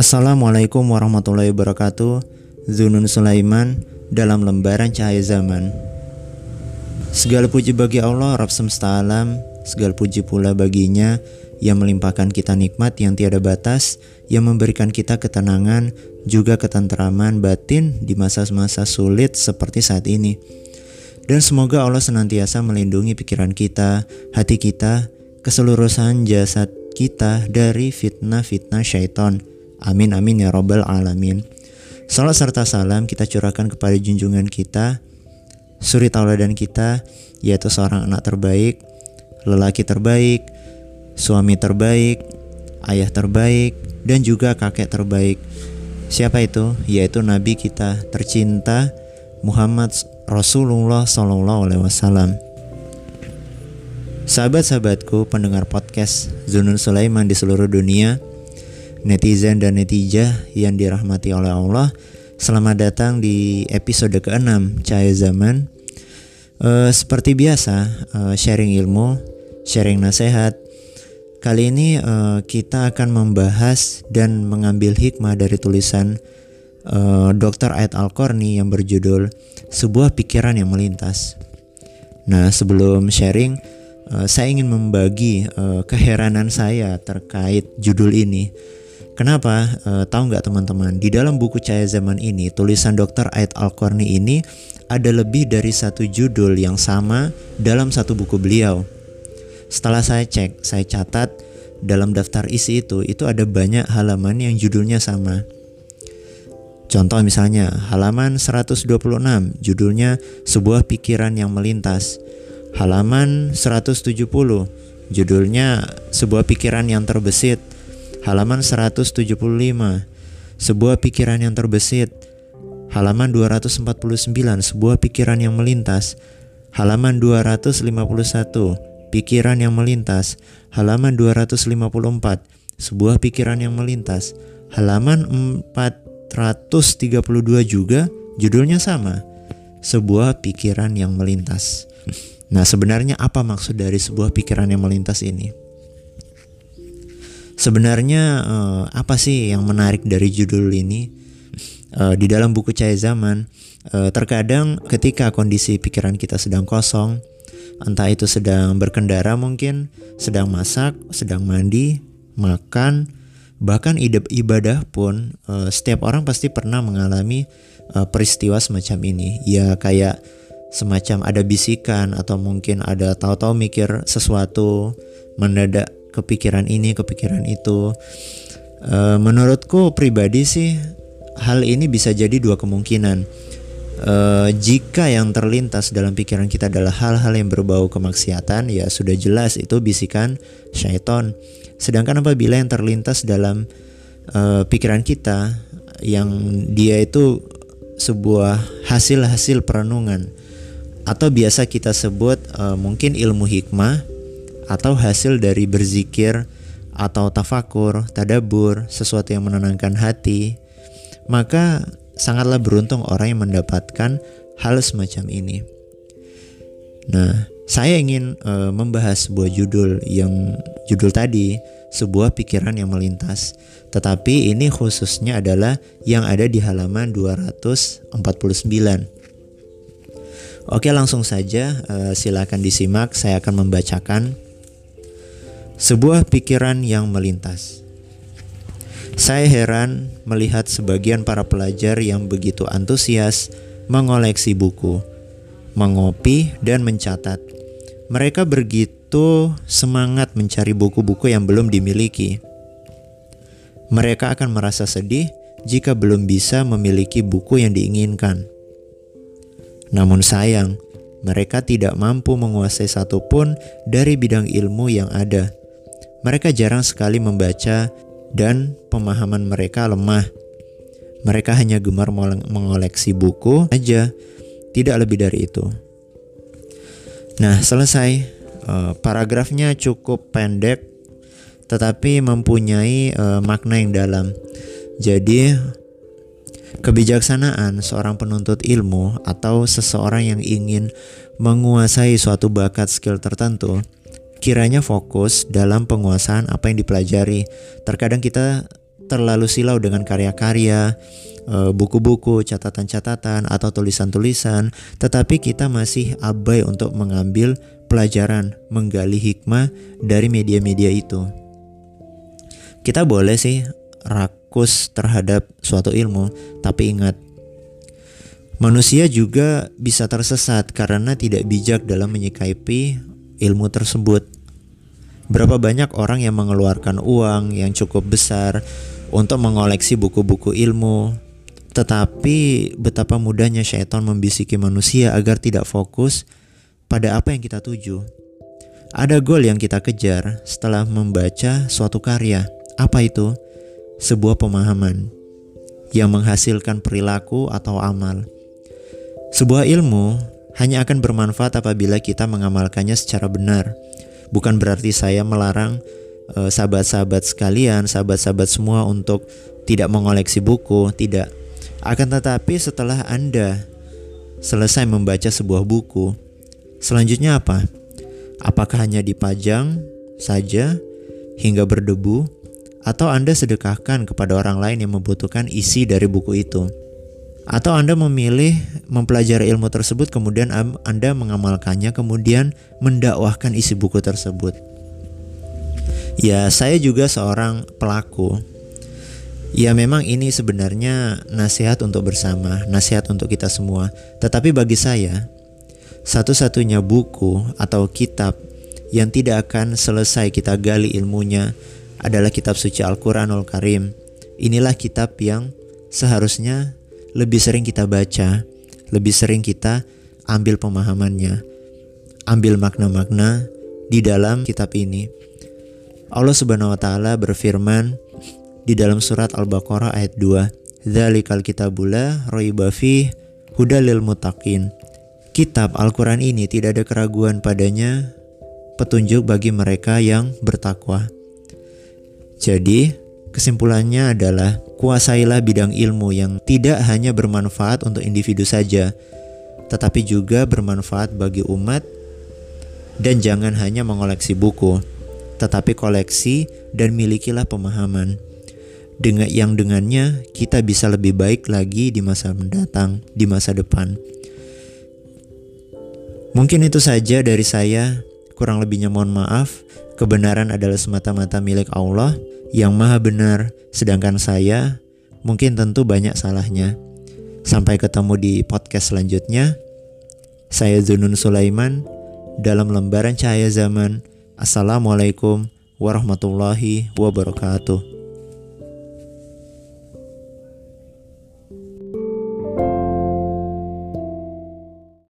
Assalamualaikum warahmatullahi wabarakatuh. Zunun Sulaiman dalam lembaran cahaya zaman. Segala puji bagi Allah Rabb semesta alam. Segala puji pula baginya yang melimpahkan kita nikmat yang tiada batas, yang memberikan kita ketenangan, juga ketenteraman batin di masa-masa sulit seperti saat ini. Dan semoga Allah senantiasa melindungi pikiran kita, hati kita, keseluruhan jasad kita dari fitnah-fitnah syaitan Amin amin ya robbal alamin. Salam serta salam kita curahkan kepada junjungan kita, suri tauladan kita, yaitu seorang anak terbaik, lelaki terbaik, suami terbaik, ayah terbaik, dan juga kakek terbaik. Siapa itu? Yaitu Nabi kita tercinta Muhammad Rasulullah Sallallahu Alaihi Wasallam. Sahabat-sahabatku pendengar podcast Zunun Sulaiman di seluruh dunia, netizen dan netijah yang dirahmati oleh Allah. Selamat datang di episode ke-6 Cahaya Zaman. Uh, seperti biasa, uh, sharing ilmu, sharing nasihat. Kali ini uh, kita akan membahas dan mengambil hikmah dari tulisan uh, Dr. Ait Al-Qarni yang berjudul Sebuah Pikiran yang Melintas. Nah, sebelum sharing, uh, saya ingin membagi uh, keheranan saya terkait judul ini Kenapa? E, tahu nggak teman-teman? Di dalam buku Cahaya Zaman ini, tulisan Dr. Ait Al-Qarni ini ada lebih dari satu judul yang sama dalam satu buku beliau. Setelah saya cek, saya catat dalam daftar isi itu, itu ada banyak halaman yang judulnya sama. Contoh misalnya, halaman 126, judulnya Sebuah Pikiran yang Melintas. Halaman 170, judulnya Sebuah Pikiran yang Terbesit halaman 175. Sebuah pikiran yang terbesit. Halaman 249, sebuah pikiran yang melintas. Halaman 251, pikiran yang melintas. Halaman 254, sebuah pikiran yang melintas. Halaman 432 juga judulnya sama. Sebuah pikiran yang melintas. Nah, sebenarnya apa maksud dari sebuah pikiran yang melintas ini? Sebenarnya uh, apa sih yang menarik dari judul ini? Uh, di dalam buku Cahaya Zaman, uh, terkadang ketika kondisi pikiran kita sedang kosong, entah itu sedang berkendara mungkin, sedang masak, sedang mandi, makan, bahkan ibadah pun uh, setiap orang pasti pernah mengalami uh, peristiwa semacam ini. Ya kayak semacam ada bisikan atau mungkin ada tahu-tahu mikir sesuatu mendadak kepikiran ini kepikiran itu. E, menurutku pribadi sih hal ini bisa jadi dua kemungkinan. E, jika yang terlintas dalam pikiran kita adalah hal-hal yang berbau kemaksiatan ya sudah jelas itu bisikan syaiton sedangkan apabila yang terlintas dalam e, pikiran kita yang dia itu sebuah hasil-hasil perenungan atau biasa kita sebut uh, mungkin ilmu hikmah atau hasil dari berzikir atau tafakur, tadabur, sesuatu yang menenangkan hati, maka sangatlah beruntung orang yang mendapatkan hal semacam ini. Nah, saya ingin uh, membahas sebuah judul yang judul tadi sebuah pikiran yang melintas. Tetapi ini khususnya adalah yang ada di halaman 249. Oke, langsung saja uh, silakan disimak. Saya akan membacakan sebuah pikiran yang melintas. Saya heran melihat sebagian para pelajar yang begitu antusias mengoleksi buku, mengopi, dan mencatat. Mereka begitu semangat mencari buku-buku yang belum dimiliki. Mereka akan merasa sedih jika belum bisa memiliki buku yang diinginkan. Namun sayang, mereka tidak mampu menguasai satupun dari bidang ilmu yang ada mereka jarang sekali membaca dan pemahaman mereka lemah. Mereka hanya gemar mengoleksi buku aja, tidak lebih dari itu. Nah, selesai. Uh, paragrafnya cukup pendek, tetapi mempunyai uh, makna yang dalam. Jadi, kebijaksanaan seorang penuntut ilmu atau seseorang yang ingin menguasai suatu bakat skill tertentu kiranya fokus dalam penguasaan apa yang dipelajari. Terkadang kita terlalu silau dengan karya-karya, eh, buku-buku, catatan-catatan, atau tulisan-tulisan, tetapi kita masih abai untuk mengambil pelajaran, menggali hikmah dari media-media itu. Kita boleh sih rakus terhadap suatu ilmu, tapi ingat, manusia juga bisa tersesat karena tidak bijak dalam menyikapi ilmu tersebut. Berapa banyak orang yang mengeluarkan uang yang cukup besar untuk mengoleksi buku-buku ilmu, tetapi betapa mudahnya syaitan membisiki manusia agar tidak fokus pada apa yang kita tuju. Ada goal yang kita kejar setelah membaca suatu karya. Apa itu? Sebuah pemahaman yang menghasilkan perilaku atau amal. Sebuah ilmu hanya akan bermanfaat apabila kita mengamalkannya secara benar. Bukan berarti saya melarang eh, sahabat-sahabat sekalian, sahabat-sahabat semua untuk tidak mengoleksi buku, tidak. Akan tetapi setelah Anda selesai membaca sebuah buku, Selanjutnya apa? Apakah hanya dipajang saja hingga berdebu atau Anda sedekahkan kepada orang lain yang membutuhkan isi dari buku itu? Atau Anda memilih mempelajari ilmu tersebut kemudian Anda mengamalkannya kemudian mendakwahkan isi buku tersebut? Ya, saya juga seorang pelaku. Ya memang ini sebenarnya nasihat untuk bersama, nasihat untuk kita semua. Tetapi bagi saya, satu-satunya buku atau kitab yang tidak akan selesai kita gali ilmunya adalah kitab suci Al-Quranul Karim. Inilah kitab yang seharusnya lebih sering kita baca, lebih sering kita ambil pemahamannya, ambil makna-makna di dalam kitab ini. Allah Subhanahu wa taala berfirman di dalam surat Al-Baqarah ayat 2, "Dzalikal kitabula raiba fih hudalil muttaqin." kitab Al-Quran ini tidak ada keraguan padanya petunjuk bagi mereka yang bertakwa. Jadi, kesimpulannya adalah kuasailah bidang ilmu yang tidak hanya bermanfaat untuk individu saja, tetapi juga bermanfaat bagi umat dan jangan hanya mengoleksi buku, tetapi koleksi dan milikilah pemahaman. Dengan yang dengannya kita bisa lebih baik lagi di masa mendatang, di masa depan. Mungkin itu saja dari saya. Kurang lebihnya mohon maaf. Kebenaran adalah semata-mata milik Allah yang maha benar, sedangkan saya mungkin tentu banyak salahnya. Sampai ketemu di podcast selanjutnya. Saya Zunun Sulaiman dalam lembaran cahaya zaman. Assalamualaikum warahmatullahi wabarakatuh.